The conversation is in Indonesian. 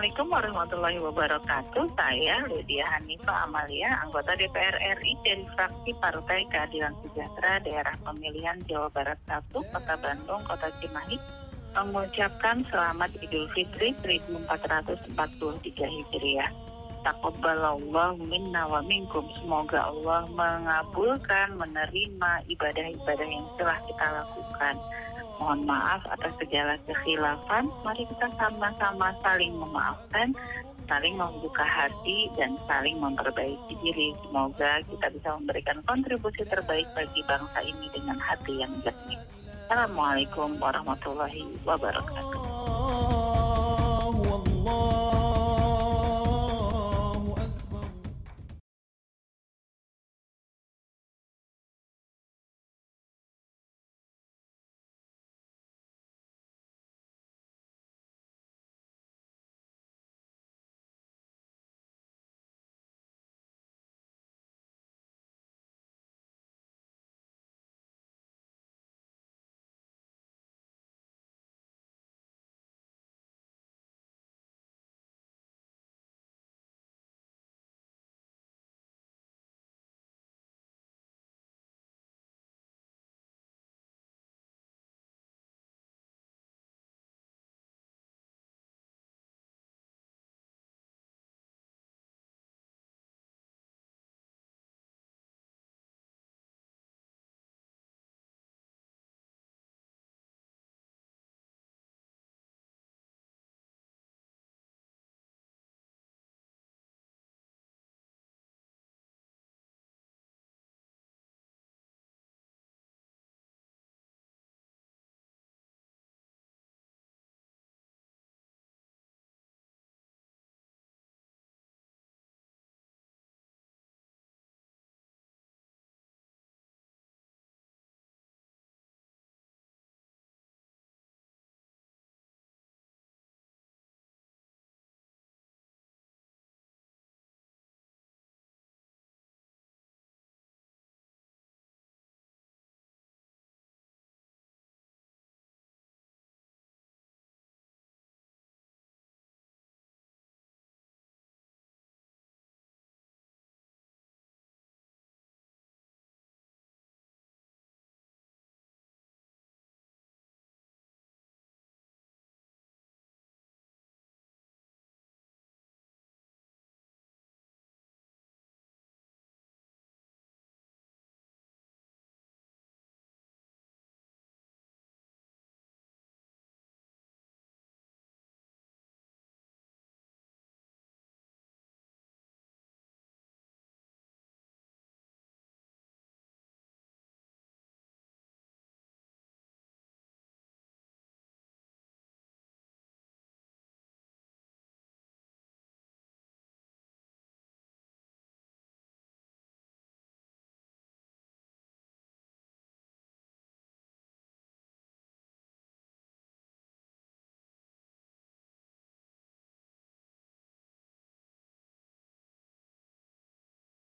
Assalamualaikum warahmatullahi wabarakatuh. Saya Lydia Hanifah Amalia, anggota DPR RI dari fraksi Partai Keadilan Sejahtera Daerah Pemilihan Jawa Barat 1, Kota Bandung, Kota Cimahi, mengucapkan selamat Idul Fitri 1443 Hijriah. Takobbalallahu minna wa minkum. Semoga Allah mengabulkan, menerima ibadah-ibadah yang telah kita lakukan mohon maaf atas segala kekhilafan. Mari kita sama-sama saling memaafkan, saling membuka hati, dan saling memperbaiki diri. Semoga kita bisa memberikan kontribusi terbaik bagi bangsa ini dengan hati yang jernih. Assalamualaikum warahmatullahi wabarakatuh.